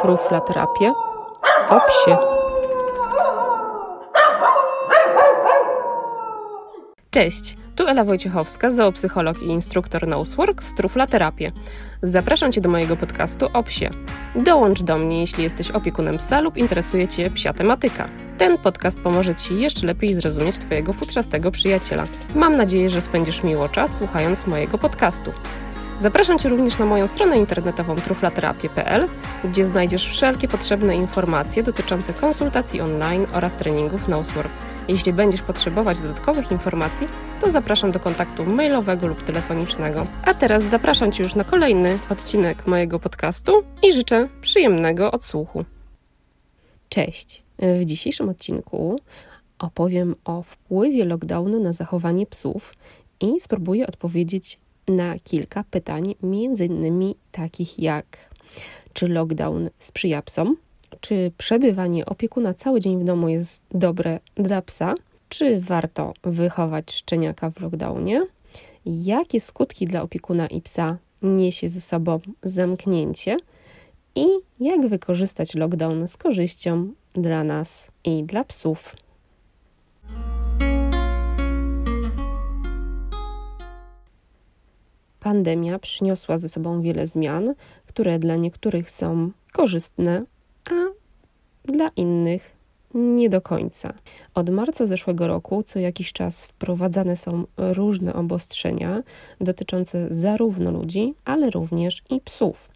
truflaterapię o psie. Cześć, tu Ela Wojciechowska, zoopsycholog i instruktor Nosework z Truflaterapię. Zapraszam Cię do mojego podcastu o psie. Dołącz do mnie, jeśli jesteś opiekunem psa lub interesuje Cię psia tematyka. Ten podcast pomoże Ci jeszcze lepiej zrozumieć Twojego futrzastego przyjaciela. Mam nadzieję, że spędzisz miło czas słuchając mojego podcastu. Zapraszam Cię również na moją stronę internetową truflaterapię.pl, gdzie znajdziesz wszelkie potrzebne informacje dotyczące konsultacji online oraz treningów Nosework. Jeśli będziesz potrzebować dodatkowych informacji, to zapraszam do kontaktu mailowego lub telefonicznego. A teraz zapraszam Cię już na kolejny odcinek mojego podcastu i życzę przyjemnego odsłuchu. Cześć! W dzisiejszym odcinku opowiem o wpływie lockdownu na zachowanie psów i spróbuję odpowiedzieć na kilka pytań, między innymi takich jak czy lockdown sprzyja psom, czy przebywanie opiekuna cały dzień w domu jest dobre dla psa, czy warto wychować szczeniaka w lockdownie, jakie skutki dla opiekuna i psa niesie ze sobą zamknięcie? I jak wykorzystać lockdown z korzyścią dla nas i dla psów. Pandemia przyniosła ze sobą wiele zmian, które dla niektórych są korzystne, a dla innych nie do końca. Od marca zeszłego roku co jakiś czas wprowadzane są różne obostrzenia dotyczące zarówno ludzi, ale również i psów.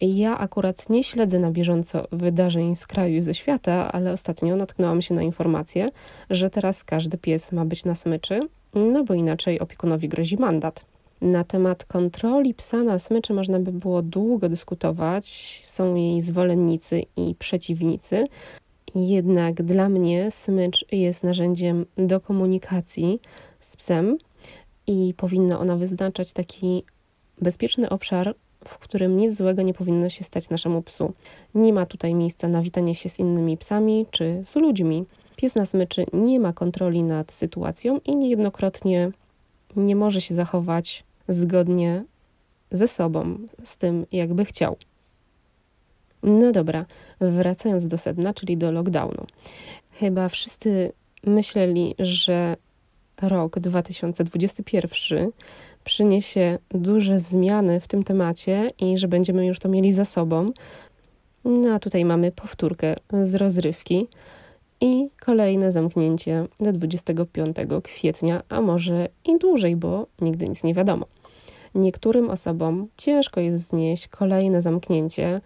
Ja akurat nie śledzę na bieżąco wydarzeń z kraju i ze świata, ale ostatnio natknęłam się na informację, że teraz każdy pies ma być na smyczy, no bo inaczej opiekunowi grozi mandat. Na temat kontroli psa na smyczy można by było długo dyskutować. Są jej zwolennicy i przeciwnicy. Jednak dla mnie smycz jest narzędziem do komunikacji z psem i powinna ona wyznaczać taki bezpieczny obszar, w którym nic złego nie powinno się stać naszemu psu. Nie ma tutaj miejsca na witanie się z innymi psami czy z ludźmi. Pies na smyczy nie ma kontroli nad sytuacją i niejednokrotnie nie może się zachować zgodnie ze sobą, z tym, jakby chciał. No dobra, wracając do sedna, czyli do lockdownu. Chyba wszyscy myśleli, że rok 2021 przyniesie duże zmiany w tym temacie i że będziemy już to mieli za sobą. No a tutaj mamy powtórkę z rozrywki i kolejne zamknięcie do 25 kwietnia, a może i dłużej, bo nigdy nic nie wiadomo. Niektórym osobom ciężko jest znieść kolejne zamknięcie,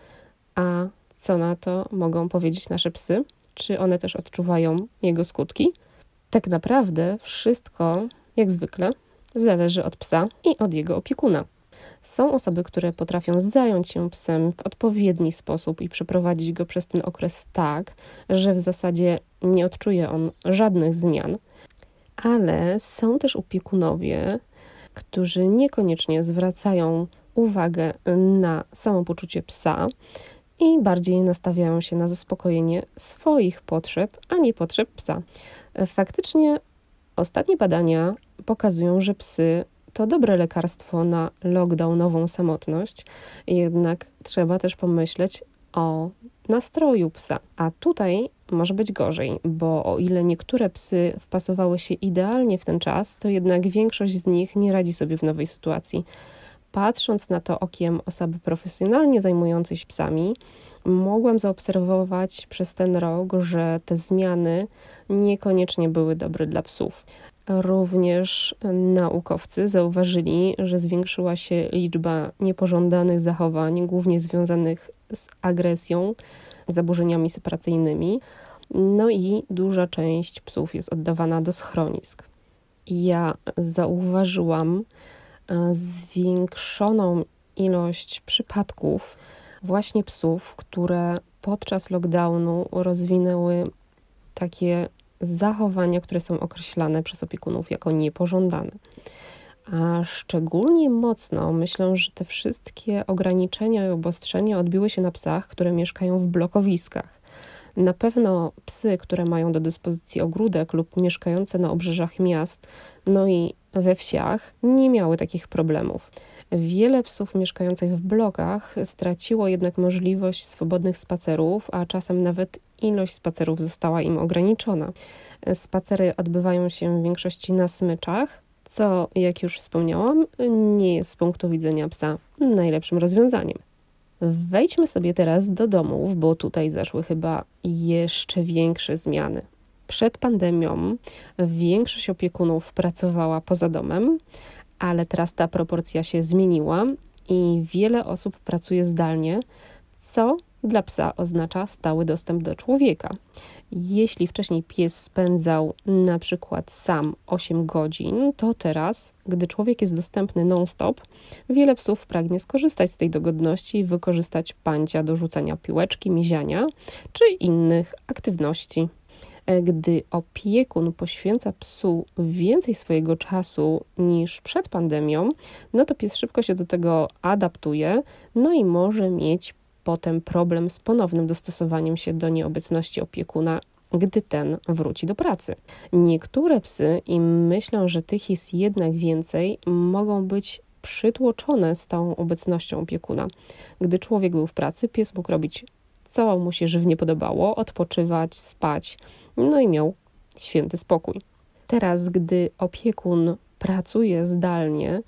a co na to mogą powiedzieć nasze psy? Czy one też odczuwają jego skutki? Tak naprawdę wszystko, jak zwykle, zależy od psa i od jego opiekuna. Są osoby, które potrafią zająć się psem w odpowiedni sposób i przeprowadzić go przez ten okres tak, że w zasadzie nie odczuje on żadnych zmian, ale są też opiekunowie, którzy niekoniecznie zwracają uwagę na samopoczucie psa i bardziej nastawiają się na zaspokojenie swoich potrzeb, a nie potrzeb psa. Faktycznie ostatnie badania pokazują, że psy to dobre lekarstwo na lockdownową samotność, jednak trzeba też pomyśleć o nastroju psa. A tutaj może być gorzej, bo o ile niektóre psy wpasowały się idealnie w ten czas, to jednak większość z nich nie radzi sobie w nowej sytuacji. Patrząc na to okiem osoby profesjonalnie zajmującej się psami, mogłam zaobserwować przez ten rok, że te zmiany niekoniecznie były dobre dla psów. Również naukowcy zauważyli, że zwiększyła się liczba niepożądanych zachowań, głównie związanych z agresją, zaburzeniami separacyjnymi. No i duża część psów jest oddawana do schronisk. Ja zauważyłam e, zwiększoną ilość przypadków właśnie psów, które podczas lockdownu rozwinęły takie zachowania, które są określane przez opiekunów jako niepożądane. A szczególnie mocno myślę, że te wszystkie ograniczenia i obostrzenia odbiły się na psach, które mieszkają w blokowiskach. Na pewno psy, które mają do dyspozycji ogródek lub mieszkające na obrzeżach miast, no i we wsiach, nie miały takich problemów. Wiele psów mieszkających w blokach straciło jednak możliwość swobodnych spacerów, a czasem nawet ilość spacerów została im ograniczona. Spacery odbywają się w większości na smyczach, co, jak już wspomniałam, nie jest z punktu widzenia psa najlepszym rozwiązaniem. Wejdźmy sobie teraz do domów, bo tutaj zaszły chyba jeszcze większe zmiany. Przed pandemią większość opiekunów pracowała poza domem, ale teraz ta proporcja się zmieniła i wiele osób pracuje zdalnie, co dla psa oznacza stały dostęp do człowieka. Jeśli wcześniej pies spędzał na przykład sam 8 godzin, to teraz, gdy człowiek jest dostępny non-stop, wiele psów pragnie skorzystać z tej dogodności i wykorzystać pancia do rzucania piłeczki, miziania czy innych aktywności. E, gdy opiekun poświęca psu więcej swojego czasu niż przed pandemią, no to pies szybko się do tego adaptuje, no i może mieć potem problem z ponownym dostosowaniem się do nieobecności opiekuna, gdy ten wróci do pracy. Niektóre psy, i myślę, że tych jest jednak więcej, mogą być przytłoczone stałą obecnością opiekuna. Gdy człowiek był w pracy, pies mógł robić co mu się żywnie podobało, odpoczywać, spać, no i miał święty spokój. Teraz, gdy opiekun pracuje zdalnie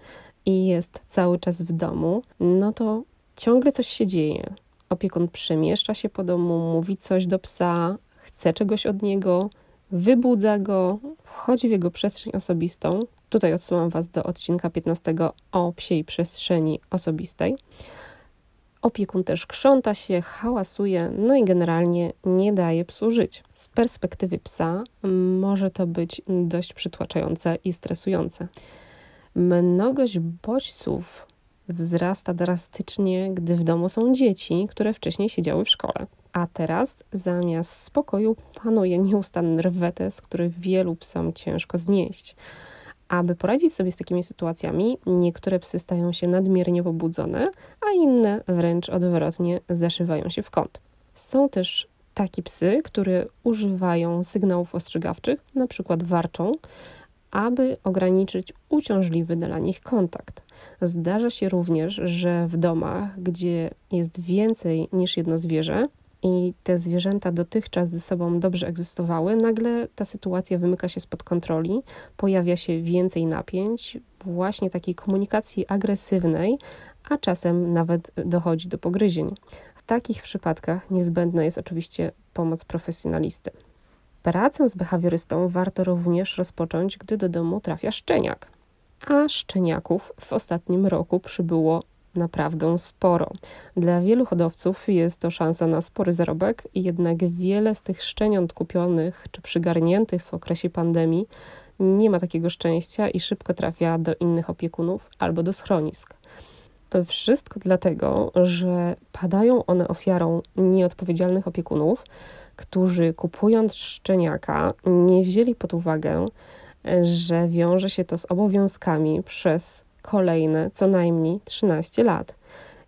i jest cały czas w domu, no to ciągle coś się dzieje. Opiekun przemieszcza się po domu, mówi coś do psa, chce czegoś od niego, wybudza go, wchodzi w jego przestrzeń osobistą. Tutaj odsyłam Was do odcinka 15 o psiej przestrzeni osobistej. Opiekun też krząta się, hałasuje, no i generalnie nie daje psu żyć. Z perspektywy psa może to być dość przytłaczające i stresujące. Mnogość bodźców wzrasta drastycznie, gdy w domu są dzieci, które wcześniej siedziały w szkole. A teraz zamiast spokoju panuje nieustanny rwetes, który wielu psom ciężko znieść. Aby poradzić sobie z takimi sytuacjami, niektóre psy stają się nadmiernie pobudzone, a inne wręcz odwrotnie zaszywają się w kąt. Są też takie psy, które używają sygnałów ostrzegawczych, na przykład warczą, aby ograniczyć uciążliwy dla nich kontakt. Zdarza się również, że w domach, gdzie jest więcej niż jedno zwierzę, i te zwierzęta dotychczas ze sobą dobrze egzystowały, nagle ta sytuacja wymyka się spod kontroli, pojawia się więcej napięć, właśnie takiej komunikacji agresywnej, a czasem nawet dochodzi do pogryzień. W takich przypadkach niezbędna jest oczywiście pomoc profesjonalisty. Pracę z behawiorystą warto również rozpocząć, gdy do domu trafia szczeniak. A szczeniaków w ostatnim roku przybyło naprawdę sporo. Dla wielu hodowców jest to szansa na spory zarobek, jednak wiele z tych szczeniąt kupionych czy przygarniętych w okresie pandemii nie ma takiego szczęścia i szybko trafia do innych opiekunów albo do schronisk. Wszystko dlatego, że padają one ofiarą nieodpowiedzialnych opiekunów, którzy kupując szczeniaka nie wzięli pod uwagę, że wiąże się to z obowiązkami przez kolejne co najmniej 13 lat.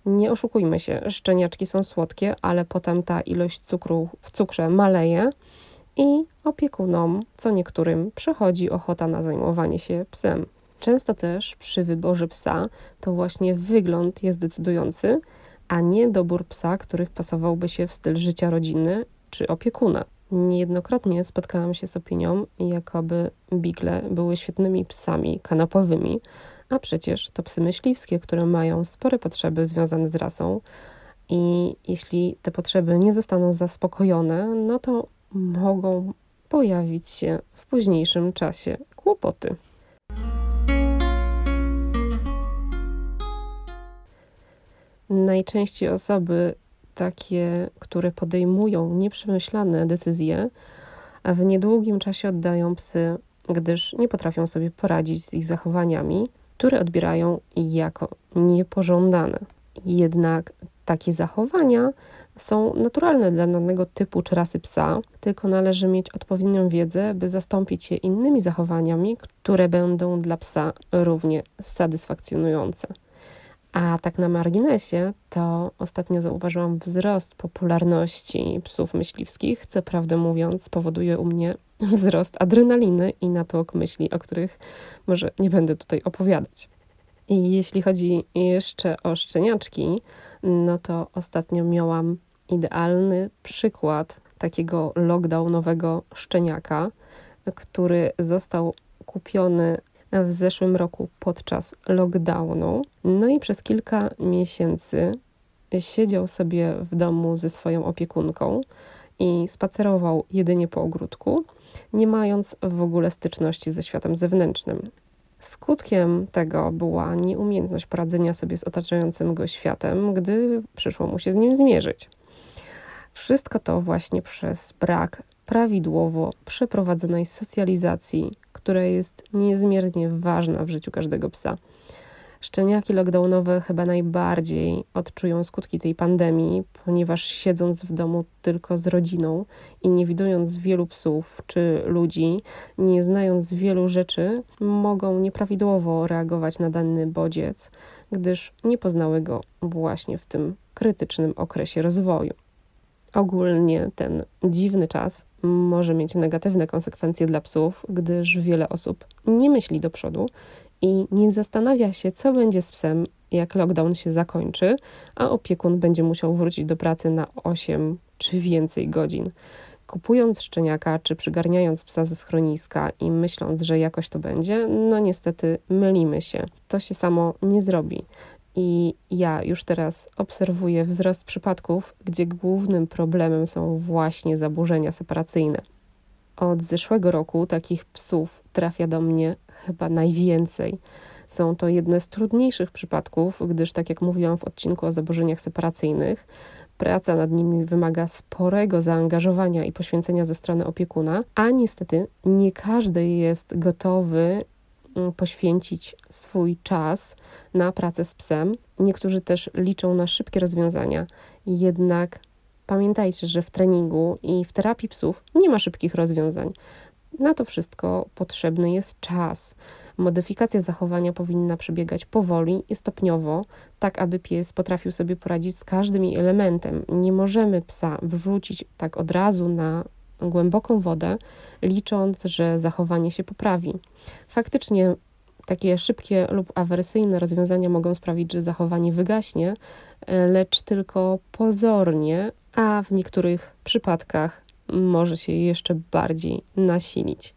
Nie oszukujmy się, szczeniaczki są słodkie, ale potem ta ilość cukru w cukrze maleje i opiekunom, co niektórym, przechodzi ochota na zajmowanie się psem. Często też przy wyborze psa to właśnie wygląd jest decydujący, a nie dobór psa, który wpasowałby się w styl życia rodziny czy opiekuna. Niejednokrotnie spotkałam się z opinią, jakoby bigle były świetnymi psami kanapowymi, a przecież to psy myśliwskie, które mają spore potrzeby związane z rasą i jeśli te potrzeby nie zostaną zaspokojone, no to mogą pojawić się w późniejszym czasie kłopoty. Najczęściej osoby takie, które podejmują nieprzemyślane decyzje, w niedługim czasie oddają psy, gdyż nie potrafią sobie poradzić z ich zachowaniami, które odbierają jako niepożądane. Jednak takie zachowania są naturalne dla danego typu czy rasy psa, tylko należy mieć odpowiednią wiedzę, by zastąpić je innymi zachowaniami, które będą dla psa równie satysfakcjonujące. A tak na marginesie, to ostatnio zauważyłam wzrost popularności psów myśliwskich, co prawdę mówiąc powoduje u mnie wzrost adrenaliny i natłok myśli, o których może nie będę tutaj opowiadać. I jeśli chodzi jeszcze o szczeniaczki, no to ostatnio miałam idealny przykład takiego lockdownowego szczeniaka, który został kupiony w zeszłym roku podczas lockdownu. No i przez kilka miesięcy siedział sobie w domu ze swoją opiekunką i spacerował jedynie po ogródku, nie mając w ogóle styczności ze światem zewnętrznym. Skutkiem tego była nieumiejętność poradzenia sobie z otaczającym go światem, gdy przyszło mu się z nim zmierzyć. Wszystko to właśnie przez brak prawidłowo przeprowadzonej socjalizacji, która jest niezmiernie ważna w życiu każdego psa. Szczeniaki lockdownowe chyba najbardziej odczują skutki tej pandemii, ponieważ siedząc w domu tylko z rodziną i nie widując wielu psów czy ludzi, nie znając wielu rzeczy, mogą nieprawidłowo reagować na dany bodziec, gdyż nie poznały go właśnie w tym krytycznym okresie rozwoju. Ogólnie ten dziwny czas może mieć negatywne konsekwencje dla psów, gdyż wiele osób nie myśli do przodu i nie zastanawia się, co będzie z psem, jak lockdown się zakończy, a opiekun będzie musiał wrócić do pracy na 8 czy więcej godzin. Kupując szczeniaka czy przygarniając psa ze schroniska i myśląc, że jakoś to będzie, no niestety mylimy się. To się samo nie zrobi. I ja już teraz obserwuję wzrost przypadków, gdzie głównym problemem są właśnie zaburzenia separacyjne. Od zeszłego roku takich psów trafia do mnie chyba najwięcej. Są to jedne z trudniejszych przypadków, gdyż, tak jak mówiłam w odcinku o zaburzeniach separacyjnych, praca nad nimi wymaga sporego zaangażowania i poświęcenia ze strony opiekuna, a niestety nie każdy jest gotowy poświęcić swój czas na pracę z psem. Niektórzy też liczą na szybkie rozwiązania, jednak Pamiętajcie, że w treningu i w terapii psów nie ma szybkich rozwiązań. Na to wszystko potrzebny jest czas. Modyfikacja zachowania powinna przebiegać powoli i stopniowo, tak aby pies potrafił sobie poradzić z każdym elementem. Nie możemy psa wrzucić tak od razu na głęboką wodę, licząc, że zachowanie się poprawi. Faktycznie takie szybkie lub awersyjne rozwiązania mogą sprawić, że zachowanie wygaśnie, lecz tylko pozornie, a w niektórych przypadkach może się jeszcze bardziej nasilić.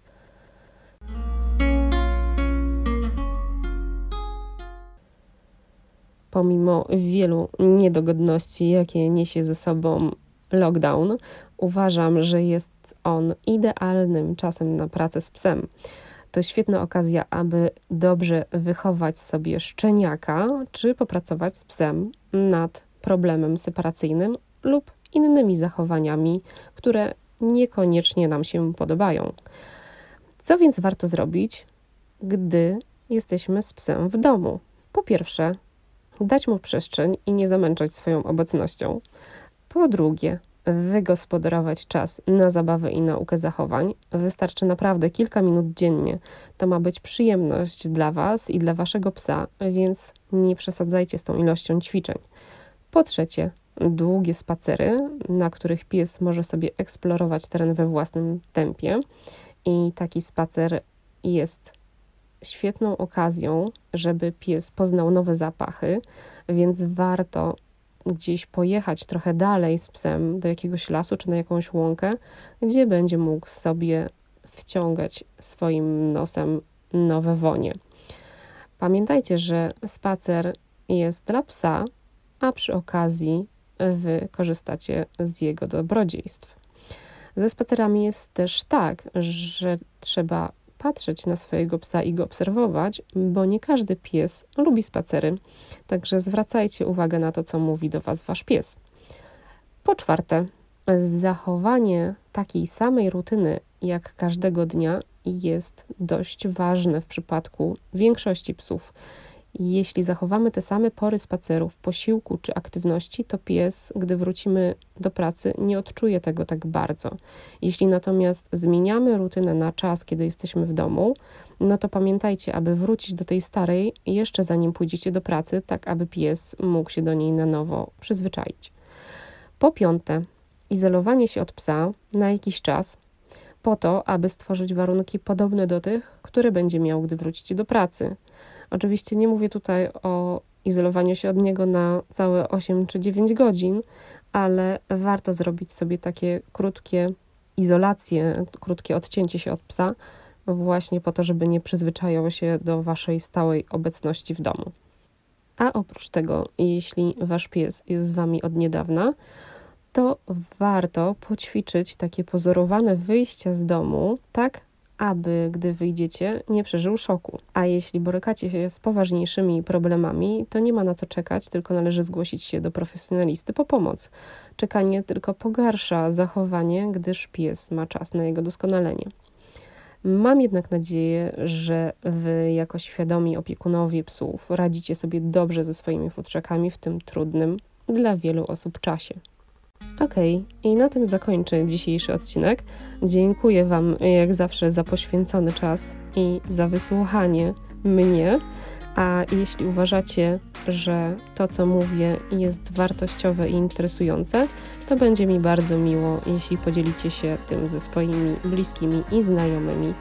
Pomimo wielu niedogodności, jakie niesie ze sobą lockdown, uważam, że jest on idealnym czasem na pracę z psem. To świetna okazja, aby dobrze wychować sobie szczeniaka, czy popracować z psem nad problemem separacyjnym lub innymi zachowaniami, które niekoniecznie nam się podobają. Co więc warto zrobić, gdy jesteśmy z psem w domu? Po pierwsze, dać mu przestrzeń i nie zamęczać swoją obecnością. Po drugie, wygospodarować czas na zabawę i naukę zachowań. Wystarczy naprawdę kilka minut dziennie. To ma być przyjemność dla Was i dla Waszego psa, więc nie przesadzajcie z tą ilością ćwiczeń. Po trzecie, długie spacery, na których pies może sobie eksplorować teren we własnym tempie. I taki spacer jest świetną okazją, żeby pies poznał nowe zapachy, więc warto gdzieś pojechać trochę dalej z psem do jakiegoś lasu czy na jakąś łąkę, gdzie będzie mógł sobie wciągać swoim nosem nowe wonie. Pamiętajcie, że spacer jest dla psa, a przy okazji wy korzystacie z jego dobrodziejstw. Ze spacerami jest też tak, że trzeba patrzeć na swojego psa i go obserwować, bo nie każdy pies lubi spacery. Także zwracajcie uwagę na to, co mówi do Was Wasz pies. Po czwarte, zachowanie takiej samej rutyny jak każdego dnia jest dość ważne w przypadku większości psów. Jeśli zachowamy te same pory spacerów, posiłku czy aktywności, to pies, gdy wrócimy do pracy, nie odczuje tego tak bardzo. Jeśli natomiast zmieniamy rutynę na czas, kiedy jesteśmy w domu, no to pamiętajcie, aby wrócić do tej starej jeszcze zanim pójdziecie do pracy, tak aby pies mógł się do niej na nowo przyzwyczaić. Po piąte, izolowanie się od psa na jakiś czas po to, aby stworzyć warunki podobne do tych, które będzie miał, gdy wrócicie do pracy Oczywiście nie mówię tutaj o izolowaniu się od niego na całe 8 czy 9 godzin, ale warto zrobić sobie takie krótkie izolacje, krótkie odcięcie się od psa, właśnie po to, żeby nie przyzwyczajał się do waszej stałej obecności w domu. A oprócz tego, jeśli wasz pies jest z wami od niedawna, to warto poćwiczyć takie pozorowane wyjścia z domu, tak aby gdy wyjdziecie, nie przeżył szoku. A jeśli borykacie się z poważniejszymi problemami, to nie ma na co czekać, tylko należy zgłosić się do profesjonalisty po pomoc. Czekanie tylko pogarsza zachowanie, gdyż pies ma czas na jego doskonalenie. Mam jednak nadzieję, że Wy, jako świadomi opiekunowie psów, radzicie sobie dobrze ze swoimi futrzakami w tym trudnym dla wielu osób czasie. Ok, i na tym zakończę dzisiejszy odcinek. Dziękuję Wam jak zawsze za poświęcony czas i za wysłuchanie mnie. A jeśli uważacie, że to, co mówię, jest wartościowe i interesujące, to będzie mi bardzo miło, jeśli podzielicie się tym ze swoimi bliskimi i znajomymi.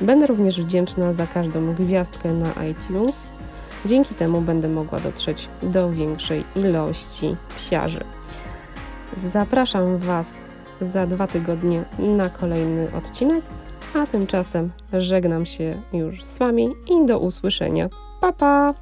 Będę również wdzięczna za każdą gwiazdkę na iTunes. Dzięki temu będę mogła dotrzeć do większej ilości psiarzy. Zapraszam Was za dwa tygodnie na kolejny odcinek, a tymczasem żegnam się już z Wami i do usłyszenia. Pa pa!